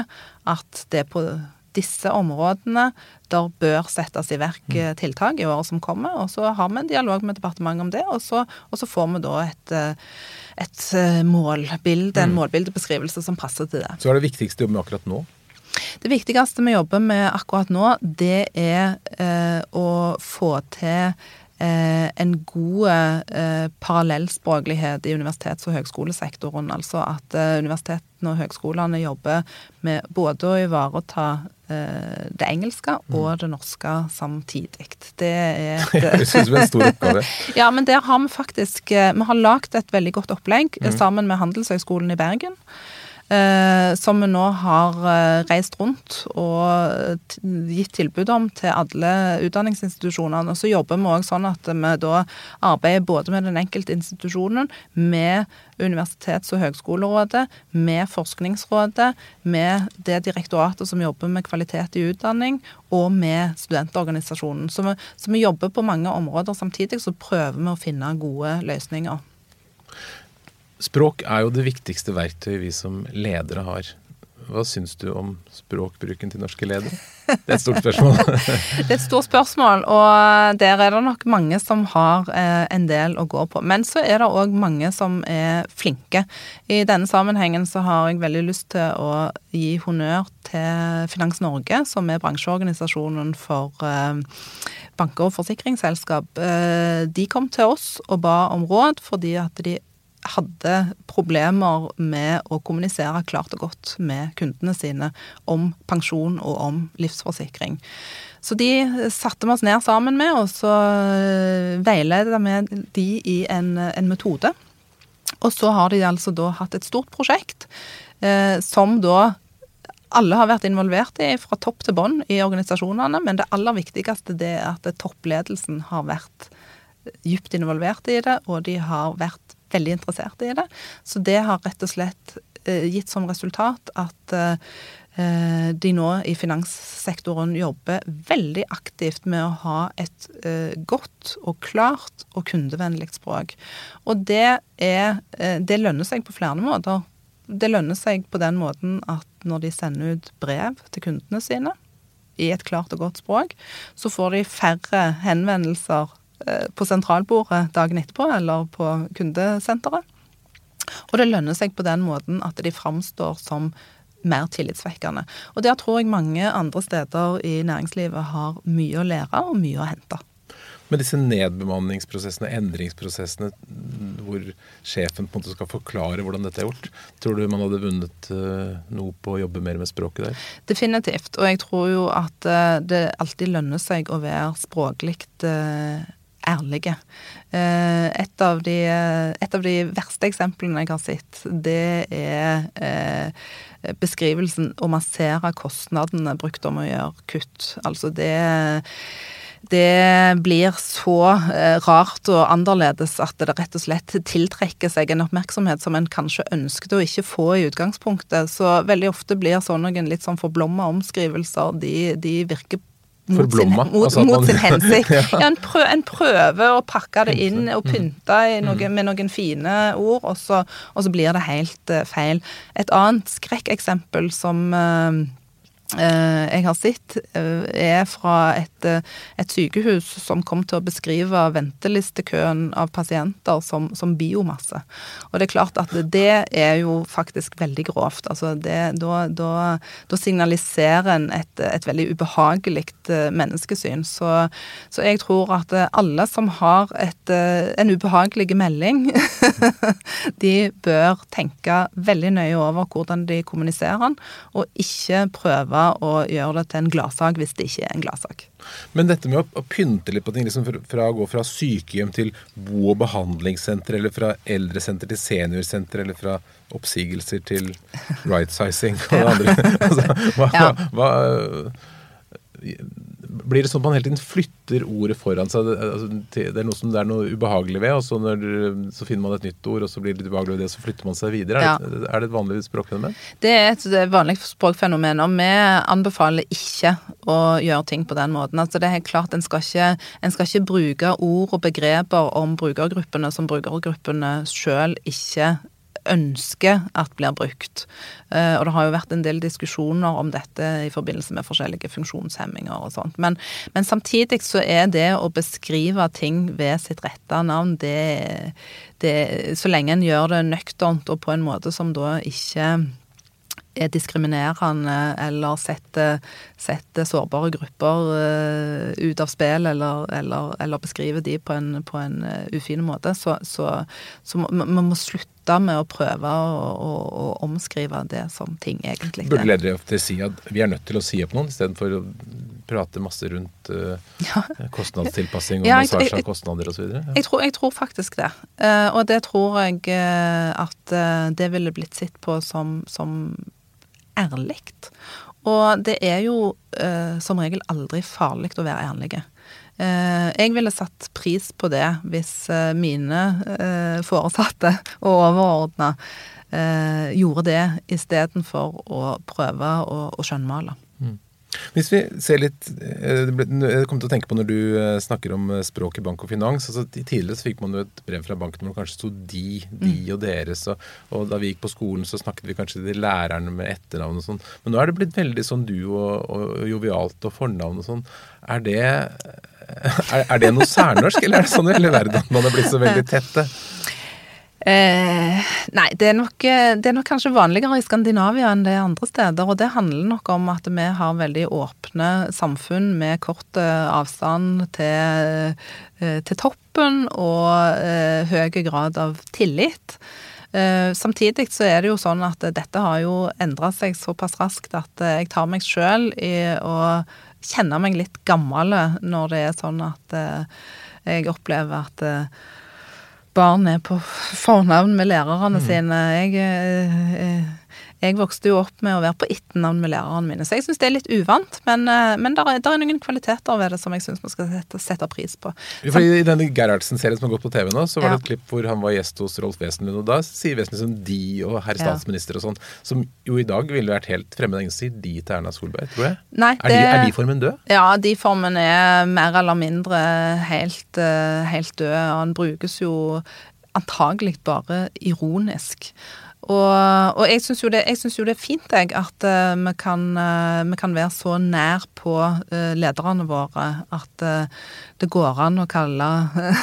at det på disse områdene der bør settes i verk mm. tiltak i året som kommer. Og så har vi en dialog med departementet om det, og så, og så får vi da et, et målbilde, en mm. målbildebeskrivelse som passer til det. Så er det viktigste å jobbe akkurat nå? Det viktigste vi jobber med akkurat nå, det er eh, å få til eh, en god eh, parallellspråklighet i universitets- og høgskolesektoren. Altså at eh, universitetene og høgskolene jobber med både å ivareta eh, det engelske mm. og det norske samtidig. Det er [laughs] et Jeg synes vi er en stor oppgave. [laughs] ja, men der har vi faktisk Vi har lagd et veldig godt opplegg mm. sammen med Handelshøgskolen i Bergen. Eh, som vi nå har eh, reist rundt og gitt tilbud om til alle utdanningsinstitusjonene. Så jobber vi òg sånn at vi da arbeider både med den enkelte institusjonen, med Universitets- og høgskolerådet, med Forskningsrådet, med det direktoratet som jobber med kvalitet i utdanning, og med studentorganisasjonen. Så vi, så vi jobber på mange områder samtidig, så prøver vi å finne gode løsninger. Språk er jo det viktigste verktøyet vi som ledere har. Hva syns du om språkbruken til norske ledere? Det er et stort spørsmål. [laughs] det er et stort spørsmål, og der er det nok mange som har eh, en del å gå på. Men så er det òg mange som er flinke. I denne sammenhengen så har jeg veldig lyst til å gi honnør til Finans Norge, som er bransjeorganisasjonen for eh, banker og forsikringsselskap. Eh, de kom til oss og ba om råd fordi at de hadde problemer med å kommunisere klart og godt med kundene sine om pensjon og om livsforsikring. Så de satte vi oss ned sammen med, og så eh, veiledet vi de i en, en, metode. Og så har de altså da hatt et stort prosjekt eh, som da alle har vært involvert i fra topp til bånn i organisasjonene, men det aller viktigste det er at toppledelsen har vært dypt involvert i det, og de har vært veldig interessert i det. Så det har rett og slett eh, gitt som resultat at eh, de nå i finanssektoren jobber veldig aktivt med å ha et godt og klart og kundevennlig språk. Og det, er, det lønner seg på flere måter. Det lønner seg på den måten at når de sender ut brev til kundene sine i et klart og godt språk, så får de færre henvendelser Eh, på sentralbordet dagen etterpå, eller på kundesenteret. Og det lønner seg på den måten at de framstår som mer tillitsvekkende. Og der tror jeg mange andre steder i næringslivet har mye å lære og mye å hente. Men disse nedbemanningsprosessene, endringsprosessene, hvor sjefen på en måte skal forklare hvordan dette er gjort, tror du man hadde vunnet uh, noe på å jobbe mer med språket der? Definitivt. Og jeg tror jo at uh, det alltid lønner seg å være språklig ærlige. Eh, et av, de, et av de verste eksemplene jeg har sett, det er eh, beskrivelsen å massere kostnadene brukt om å gjøre kutt. Altså det det blir så eh, rart og annerledes at det rett og slett tiltrekker seg en oppmerksomhet som en kanskje ønsket å ikke få i utgangspunktet. Så veldig ofte blir sånne litt sånn forblomma omskrivelser, de, de virker mot, sin, mot, altså mot man... sin, hensikt. [laughs] ja, en, prøv, en, prøver å pakke det inn og pynte noe, mm. med noen fine ord, og så, og så blir det helt uh, feil. Et annet skrekkeksempel som uh, Eh, jeg har sett, eh, er fra et, eh, et, sykehus som kom til å beskrive ventelistekøen av pasienter som, som, biomasse. Og det er klart at det er jo faktisk veldig grovt. Altså det, da, da, da, signaliserer en et, et veldig ubehagelig menneskesyn. Så, så, jeg tror at alle som har et, en ubehagelig melding, [laughs] de bør tenke veldig nøye over hvordan de kommuniserer den, og ikke prøve å gjøre det til en gladsak hvis det ikke er en gladsak. Men dette med å, pynte litt på ting, liksom fra å gå fra sykehjem til bo- og behandlingssenter, eller fra eldresenter til seniorsenter, eller fra oppsigelser til right-sizing og det [laughs] andre altså, hva, hva, hva blir det sånn at man hele tiden flytter ordet foran seg? Altså, det er noe som det er noe ubehagelig ved, og så, når, så finner man et nytt ord, og så blir det litt ubehagelig ved det, så flytter man seg videre. Ja. Er, det, er, det, et vanlig språkfenomen? Det er et vanlig språkfenomen, og vi anbefaler ikke å gjøre ting på den måten. Altså, det er helt klart, En skal ikke, en skal ikke bruke ord og begreper om brukergruppene som brukergruppene sjøl ikke ønsker at blir brukt. Eh, og det har jo vært en del diskusjoner om dette i forbindelse med forskjellige funksjonshemminger og sånt. Men, men samtidig så er det å beskrive ting ved sitt rette navn, det, det Så lenge en gjør det nøkternt og på en måte som da ikke er diskriminerende eller setter, setter sårbare grupper uh, ut av spill, eller, eller, eller beskriver de på en, på en uh, ufin måte, så, så, så man må slutte med å prøve å, å, å, omskrive det som ting egentlig er. Burde ledere ofte si at vi er nødt til å si opp noen, istedenfor å prate masse rundt uh, ja. kostnadstilpassing og [laughs] ja, massasje av kostnader osv.? Ja. Jeg, tror, jeg tror faktisk det. Og det tror jeg at det ville blitt sett på som, som ærlig. Og det er jo som regel aldri farlig å være ærlige. Eh, jeg ville satt pris på det hvis eh, mine eh, foresatte [laughs] og overordna gjorde det istedenfor å prøve å, å skjønnmale. Hvis vi ser litt Jeg kom til å tenke på når du snakker om språk i bank og finans. altså Tidligere så fikk man jo et brev fra banken hvor det kanskje sto de, de mm. og deres. Og, og, da vi gikk på skolen, så snakket vi kanskje til lærerne med etternavn og sånn. Men nå er det blitt veldig sånn du og, og jovialt og fornavn og sånn. Er det er, er, det noe særnorsk, eller er det sånn i hele verden at man er blitt så veldig tette? Eh, nei, det er, nok, det er, nok, kanskje vanligere i Skandinavia enn det er andre steder. Og det handler nok om at vi har veldig åpne samfunn med kort eh, avstand til, eh, til toppen og eh, høy grad av tillit. Eh, samtidig så er det jo sånn at dette har jo endra seg såpass raskt at jeg tar meg sjøl i å kjenne meg litt gammel når det er sånn at eh, jeg opplever at eh, barn er på fornavn med lærerne mm. sine. Jeg, eh, jeg vokste jo opp med å være på etternavn med lærerne mine, så jeg syns det er litt uvant. Men, uh, men det er, noen kvaliteter ved det som jeg syns man skal sette, sette, pris på. Fordi I denne Gerhardsen-serien som har gått på TV nå, så var ja. det et klipp hvor han var gjest hos Rolf Wesenlund. Og da sier Wesenlund som de og herr statsminister og sånn, som jo i dag ville vært helt fremmed. Ingen sier de til Erna Solberg, tror jeg. Nei, det, er, de, de-formen død? Ja, de-formen er mer eller mindre helt, uh, helt død. Han brukes jo antagelig bare ironisk. Og, og jeg syns jo, jo, det er fint jeg, at uh, vi, kan, uh, vi, kan, være så nær på uh, lederne våre at det går an å kalle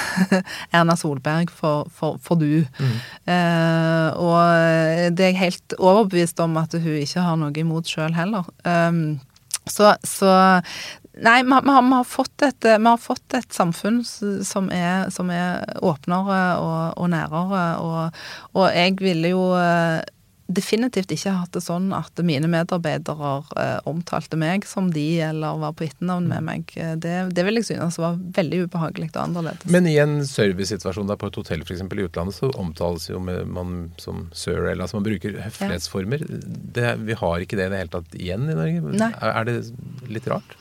[laughs] Erna Solberg for, for, for du. Mm. og det er jeg helt overbevist om at hun ikke har noe imot sjøl heller. Um, så, så, Nei, vi, vi, har, vi, har et, vi, har, fått et, samfunn som er, som er åpnere og, og nærere, og, og, jeg ville jo eh, definitivt ikke hatt det sånn at mine medarbeidere eh, omtalte meg som de, eller var på etternavn med meg. Det, det vil jeg synes var veldig ubehagelig og annerledes. Men i en servicesituasjon på et hotell f.eks. i utlandet, så omtales jo man som sir, eller altså man bruker høflighetsformer. Det, vi har ikke det i det hele tatt igjen i Norge. Nei. Er det litt rart?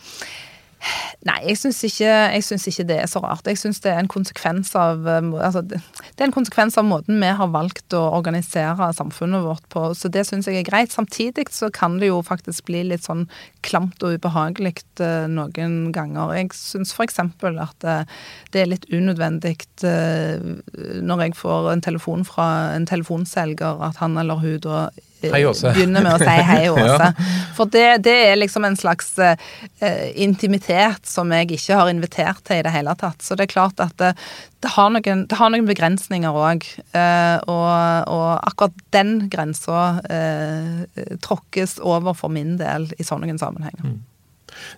Nei, jeg syns ikke, ikke, det er så rart. Jeg syns det er en konsekvens av um, altså, det er en konsekvens av måten vi har valgt å organisere samfunnet vårt på, så det syns jeg er greit. Samtidig så kan det jo faktisk bli litt sånn klamt og ubehagelig uh, noen ganger. Jeg syns f.eks. at uh, det er litt unødvendig når jeg får en telefon fra en telefonselger at han eller hun da. Begynner med å si hei, [laughs] Åse. ja. For det, det, er liksom en slags uh, intimitet som jeg ikke har invitert til i det hele tatt. Så det er klart at det, det, har, noen, det har, noen, begrensninger òg. Uh, eh, og, og, akkurat den grensa uh, tråkkes over for min del i sånne sammenhenger. Mm.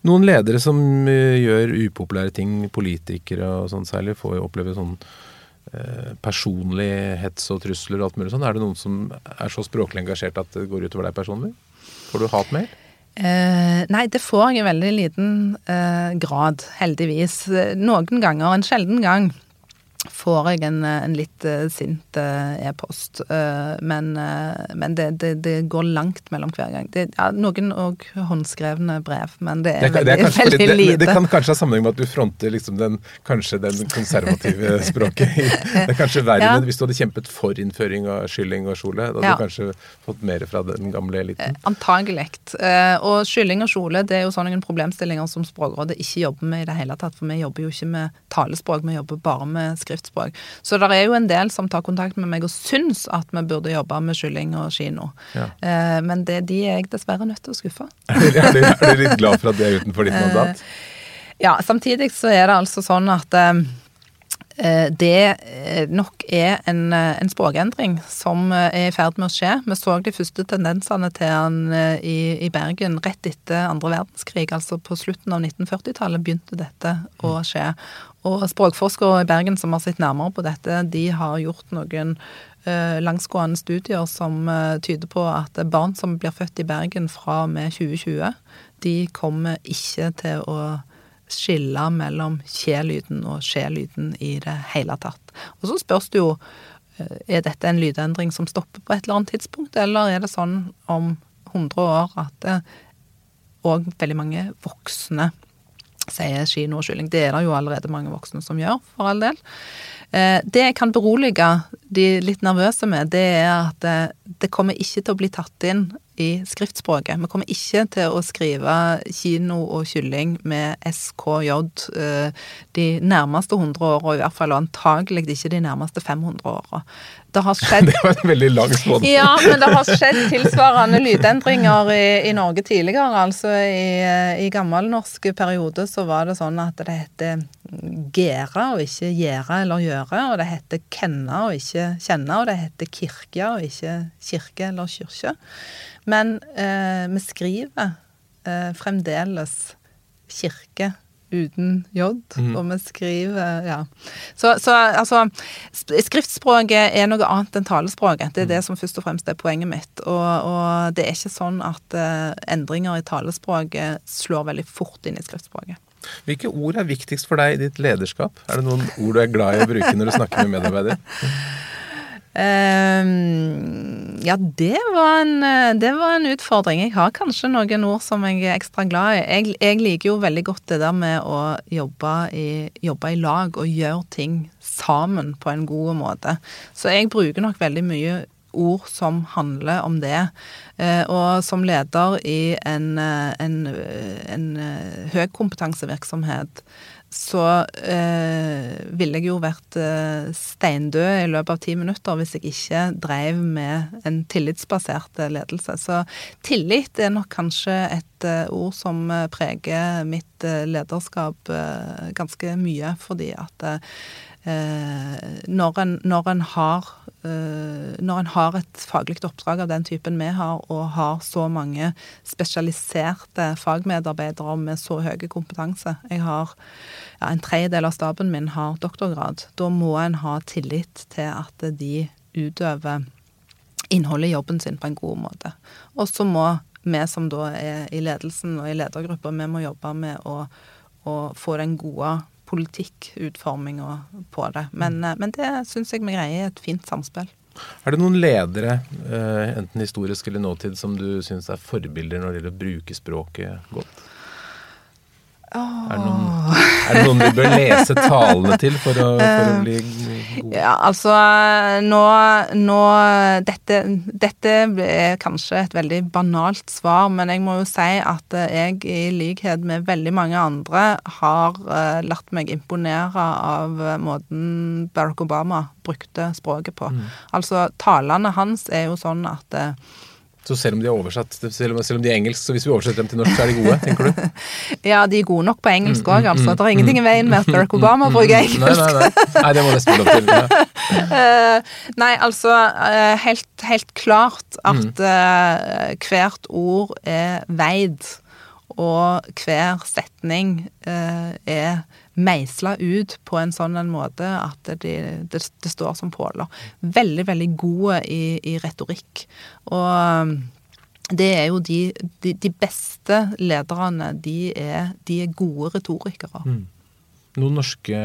Noen ledere som gjør upopulære ting, politikere og sånn særlig, får jo oppleve sånn Eh, personlig hets og trusler og alt mulig sånn? Er det noen som er så språklig engasjert at det går utover deg personlig? Får du hatmail? Uh, nei, det får jeg i veldig liten uh, grad, heldigvis. Noen ganger, en sjelden gang, får jeg en, en litt uh, sint uh, e-post. Men, men det, det, det, går langt mellom hver gang. Det, ja, noen òg håndskrevne brev, men det er, veldig, er veldig lite. Det, kan kanskje ha sammenheng med at du fronter liksom den, kanskje den konservative [laughs] språket. det er kanskje verre ja. hvis du hadde kjempet for innføring av skylling og kjole. Da hadde ja. du kanskje fått mer fra den gamle eliten. Antagelig. og skylling og kjole det er jo sånne problemstillinger som Språkrådet ikke jobber med i det hele tatt. For vi jobber jo ikke med talespråk, vi jobber bare med skrift skriftspråk. Så det er jo en del som tar kontakt med meg og syns at vi burde jobbe med kylling og kino. Ja. Eh, men det, de er jeg dessverre nødt til å skuffe. [laughs] Er du, er du litt glad for at det er utenfor ditt mandat? Eh, ja, samtidig så er det altså sånn at Eh, det eh, nok er en, eh, en, språkendring som er i ferd med å skje. Vi så de første tendensene til den i, i, Bergen rett etter andre verdenskrig. Altså på slutten av 1940-tallet begynte dette å mm. skje. Og språkforskere i Bergen som har sett nærmere på dette, de har gjort noen langsgående studier som tyder på at barn som blir født i Bergen fra og med 2020, de kommer ikke til å skille mellom kje-lyden og skje-lyden i det hele tatt. Og så spørs det jo eh, er dette en lydendring som stopper på et eller annet tidspunkt, eller er det sånn om 100 år at òg eh, veldig mange voksne sier kino og kylling. Det er det jo allerede mange voksne som gjør, for all del. Eh, det jeg kan berolige de litt nervøse med, det er at det kommer ikke til å bli tatt inn i skriftspråket. Vi kommer ikke til å skrive kino og kylling med SKJ eh, de nærmeste 100 åra, i hvert fall, og antagelig ikke de nærmeste 500 åra. Det har [laughs] skjedd Det var en veldig lang spådom. Ja, men det har skjedd tilsvarende lydendringer i, i Norge tidligere. Altså i, i gammelnorsk periode så var det sånn at det heter gera og ikke gjere eller gjøre, og det heter kenne og ikke kjenne, og det heter kirke og ikke kirke eller kirke. Men eh, vi skriver eh, fremdeles kirke uten J, mm. og vi skriver Ja. Så, så, altså Skriftspråket er noe annet enn talespråket. Det er det mhm. som først og fremst er poenget mitt. Og, og det er ikke sånn at uh, endringer i talespråket slår veldig fort inn i skriftspråket. Hvilke ord er viktigst for deg i ditt lederskap? Er det noen ord du er glad i å bruke når du snakker med medarbeidere? [laughs] Um, ja, det var, en, det var, en, utfordring. Jeg har kanskje noen ord som jeg er ekstra glad i. Jeg, jeg liker jo veldig godt det der med å jobbe i, jobbe i, lag og gjøre ting sammen på en god måte. Så jeg bruker nok veldig mye ord som handler om det. Uh, og som leder i en, en, en høykompetansevirksomhet så eh, ville jeg jo vært eh, steindød i løpet av ti minutter hvis jeg ikke drev med en tillitsbasert eh, ledelse. Så tillit er nok kanskje et eh, ord som eh, preger mitt eh, lederskap ganske mye, fordi at når en, når en har når en har et faglig oppdrag av den typen vi har, og har så mange spesialiserte fagmedarbeidere med så høy kompetanse Jeg har ja, en tredjedel av staben min har doktorgrad. Da må en ha tillit til at de utøver innholdet i jobben sin på en god måte. Og så må vi som da er i ledelsen og i ledergruppa, vi må jobbe med å, å få den gode politikkutforminga på det. Men, mm. men det syns jeg vi greier i et fint samspill. Er det noen ledere, eh, enten historisk eller nåtid, som du syns er forbilder når det gjelder å bruke språket godt? Er det, noen, er det, noen, vi bør lese talene til for å, for å bli gode? Ja, altså nå, nå dette, dette, er kanskje et veldig banalt svar, men jeg må jo si at jeg i likhet med veldig mange andre har uh, latt meg imponere av måten Barack Obama brukte språket på. Mm. Altså talene hans er jo sånn at uh, så selv om de er oversatt, selv om, selv om, de er engelsk, så hvis vi oversetter dem til norsk, så er de gode, tenker du? [laughs] ja, de er gode nok på engelsk òg, mm, mm, altså. Det er ingenting i veien med at Barack Obama [laughs] bruker engelsk. Nei, nei, nei. nei, det må nesten lov til. Ja. Uh, [laughs] nei, altså uh, helt, helt, klart at uh, hvert ord er veid, og hver setning er meisla ut på en sånn en måte at det, det, det står som påler. Veldig, veldig gode i, i retorikk. Og det er jo de, de, de beste lederne, de er, de er gode retorikere. Mm. Noen norske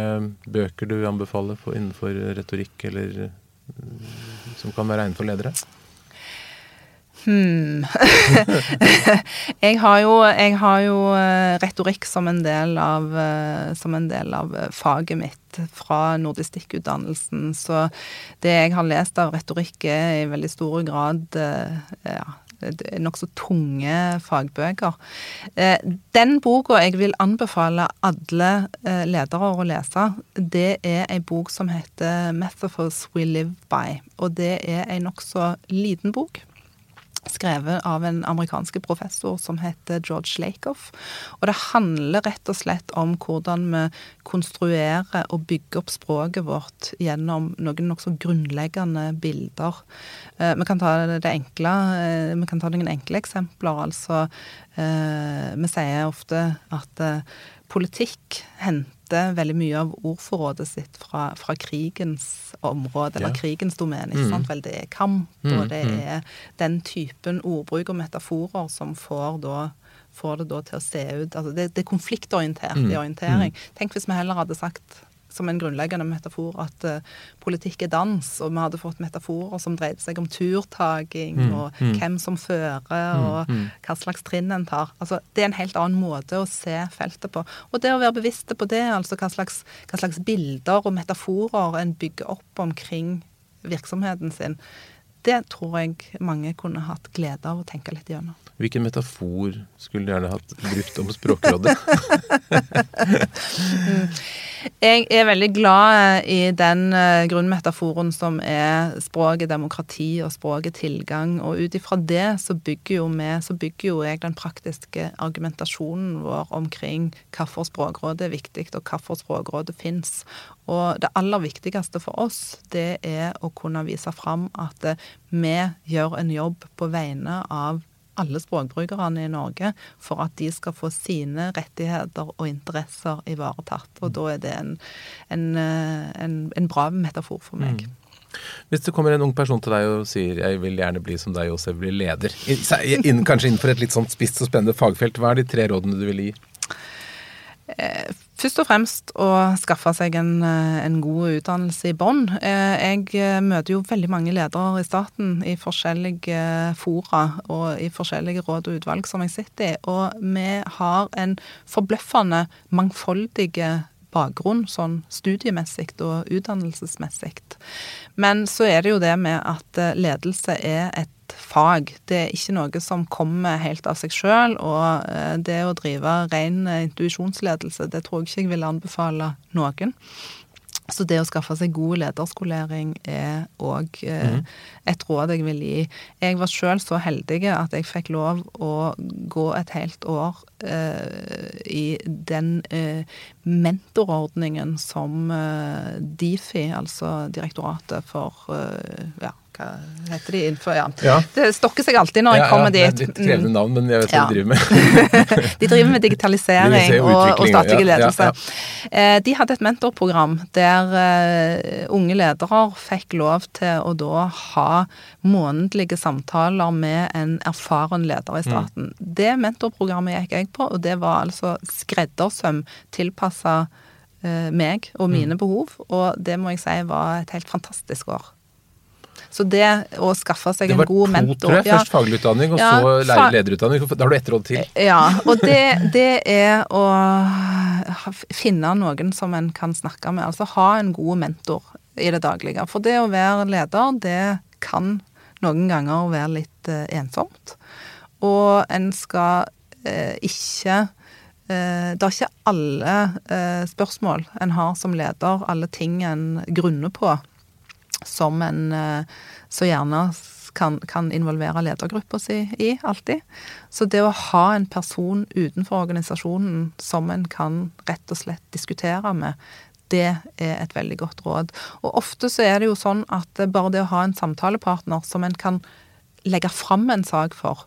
bøker du anbefaler for, innenfor retorikk, eller som kan være egnet for ledere? Hmm. [laughs] jeg, har jo, jeg har jo eh, retorikk som en del av, eh, en del av eh, faget mitt fra nordistikkutdannelsen. Så det jeg har lest av retorikk, er i veldig stor grad ja, nokså tunge fagbøker. Den boka jeg vil anbefale alle ledere å lese, det er ei bok som heter 'Metaphors We Live By'. Og det er ei nokså liten bok skrevet av en amerikansk professor som heter George Lakoff. Og det handler rett og slett om hvordan vi konstruerer og bygger opp språket vårt gjennom noen nokså grunnleggende bilder. Eh, vi kan ta det enkle, eh, vi kan ta noen enkle eksempler. Altså, eh, vi sier ofte at politikk henter veldig mye av ordforrådet sitt fra, fra krigens område, eller ja. krigens domene. ikke sant? Mm. Vel, det er kamp, mm. og det mm. er den typen ordbruk og metaforer som får da får det da til å se ut altså Det, det er konfliktorientert mm. i orientering. Tenk hvis vi heller hadde sagt som en grunnleggende metafor at uh, politikk er dans, og vi hadde fått metaforer som dreide seg om turtaking mm, og mm. hvem som fører, mm, og mm, hva slags trinn en tar. Altså, det er en helt annen måte å se feltet på. Og det å være bevisste på det, altså hva slags, hva slags bilder og metaforer en bygger opp omkring virksomheten sin, det tror jeg mange kunne hatt glede av å tenke litt gjennom. Hvilken metafor skulle du gjerne hatt brukt om Språkrådet? [laughs] Jeg er veldig glad i den eh, grunnmetaforen som er språket demokrati og språket tilgang. Og ut ifra det så bygger, jo vi, så bygger jo jeg den praktiske argumentasjonen vår omkring hvorfor Språkrådet er viktig, og hvorfor Språkrådet fins. Og det aller viktigste for oss, det er å kunne vise fram at vi gjør en jobb på vegne av alle språkbrukerne i Norge for at de skal få sine rettigheter og interesser ivaretatt. Og da er det en, en, eh, en, en bra metafor for meg. Mm. Hvis det kommer en ung person til deg og sier 'jeg vil gjerne bli som deg Josef, bli leder', kanskje innenfor et litt sånn spisst og spennende fagfelt, hva er de tre rådene du vil gi? Eh, Først og fremst å skaffe seg en, eh, en god utdannelse i bånn. Jeg møter jo veldig mange ledere i staten i forskjellige fora og i forskjellige råd og utvalg som jeg sitter i, og vi har en forbløffende mangfoldige bakgrunn sånn studiemessig og utdannelsesmessig. Men så er det jo det med at eh, ledelse er et fag. Det er ikke noe som kommer helt av seg sjøl. Og eh, det å drive ren intuisjonsledelse, det tror jeg ikke jeg vil anbefale noen. Så det å skaffe seg god lederskolering er òg eh, mm. et råd jeg vil gi. Jeg var sjøl så heldig at jeg fikk lov å gå et helt år eh, i den eh, mentorordningen som eh, Difi, altså Direktoratet for eh, ja, hva heter de innenfor ja. ja. Det stokker seg alltid når jeg kommer dit. Det er litt krevende navn, men jeg vet hva de driver med. [laughs] de driver med digitalisering og, og statlig ledelse. Eh, de hadde et mentorprogram der uh, unge ledere fikk lov til å da ha månedlige samtaler med en erfaren leder i mm. staten. Mm. Det mentorprogrammet gikk jeg på, og det var altså skreddersøm tilpassa uh, meg og mine mm. behov, og det må jeg si var et helt fantastisk år. Så det å skaffe seg en god mentor Det var to, tror jeg. Først utdanning og ja, så lederutdanning. Da har du ett råd til. Ja, og det, det, er å finne noen som en kan snakke med. Altså ha en god mentor i det daglige. For det å være leder, det kan noen ganger være litt eh, ensomt. Og en skal eh, ikke eh, det er ikke alle eh, spørsmål en har som leder, alle ting en grunner på, som en eh, så gjerne kan, kan involvere ledergruppa si i, alltid. Så det å ha en person utenfor organisasjonen som en kan rett og slett diskutere med, det er et veldig godt råd. Og ofte så er det jo sånn at bare det å ha en samtalepartner som en kan legge fram en sak for,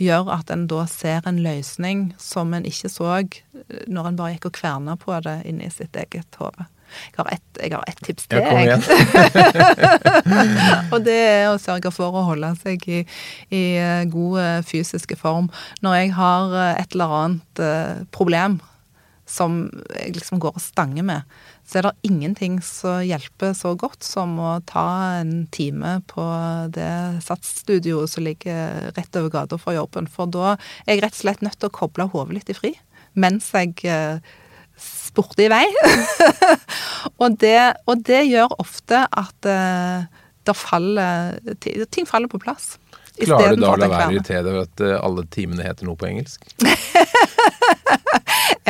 gjør at en da ser en løsning som en ikke så eh, når en bare gikk og kverna på det inni sitt eget hode. Jeg har ett, et tips til, jeg. [laughs] og det er å sørge for å holde seg i, i eh, god fysisk fysiske form. Når jeg har eh, et eller annet problem som jeg liksom går og stanger med, så er det ingenting som hjelper så godt som å ta en time på det satsstudioet som ligger rett over gata fra jobben. For da er jeg rett og slett nødt til å koble hodet litt i fri mens jeg sporty vei. [laughs] og, det, og, det, gjør ofte at uh, faller, ting faller på plass. Klarer du da å la være å irritere deg over at uh, alle timene heter noe på engelsk? [laughs]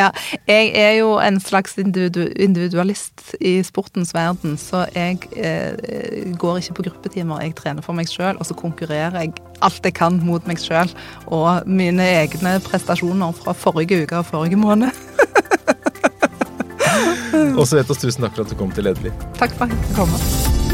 ja. Jeg er jo en slags individualist i sportens verden, så jeg eh, går ikke på gruppetimer. Jeg trener for meg sjøl, og så konkurrerer jeg alt jeg kan mot meg sjøl og mine egne prestasjoner fra forrige uke og forrige måned. [laughs] [laughs] Og så vet oss tusen takk for at du kom til Lederliv. Takk for at jeg fikk komme.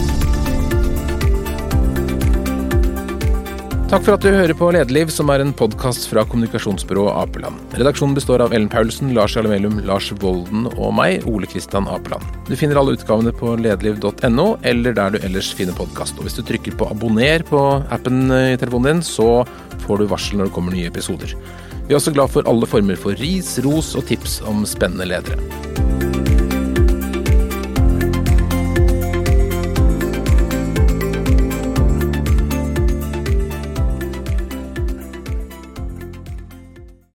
Takk for at du hører på Lederliv, som er en podkast fra kommunikasjonsbyrået Apeland. Redaksjonen består av Ellen Paulsen, Lars Jarlemellum, Lars Volden og meg, Ole Kristian Apeland. Du finner alle utgavene på lederliv.no, eller der du ellers finner podkast. Og hvis du trykker på abonner på appen i telefonen din, så får du varsel når det kommer nye episoder. Vi er også glad for alle former for ris, ros og tips om spennende ledere.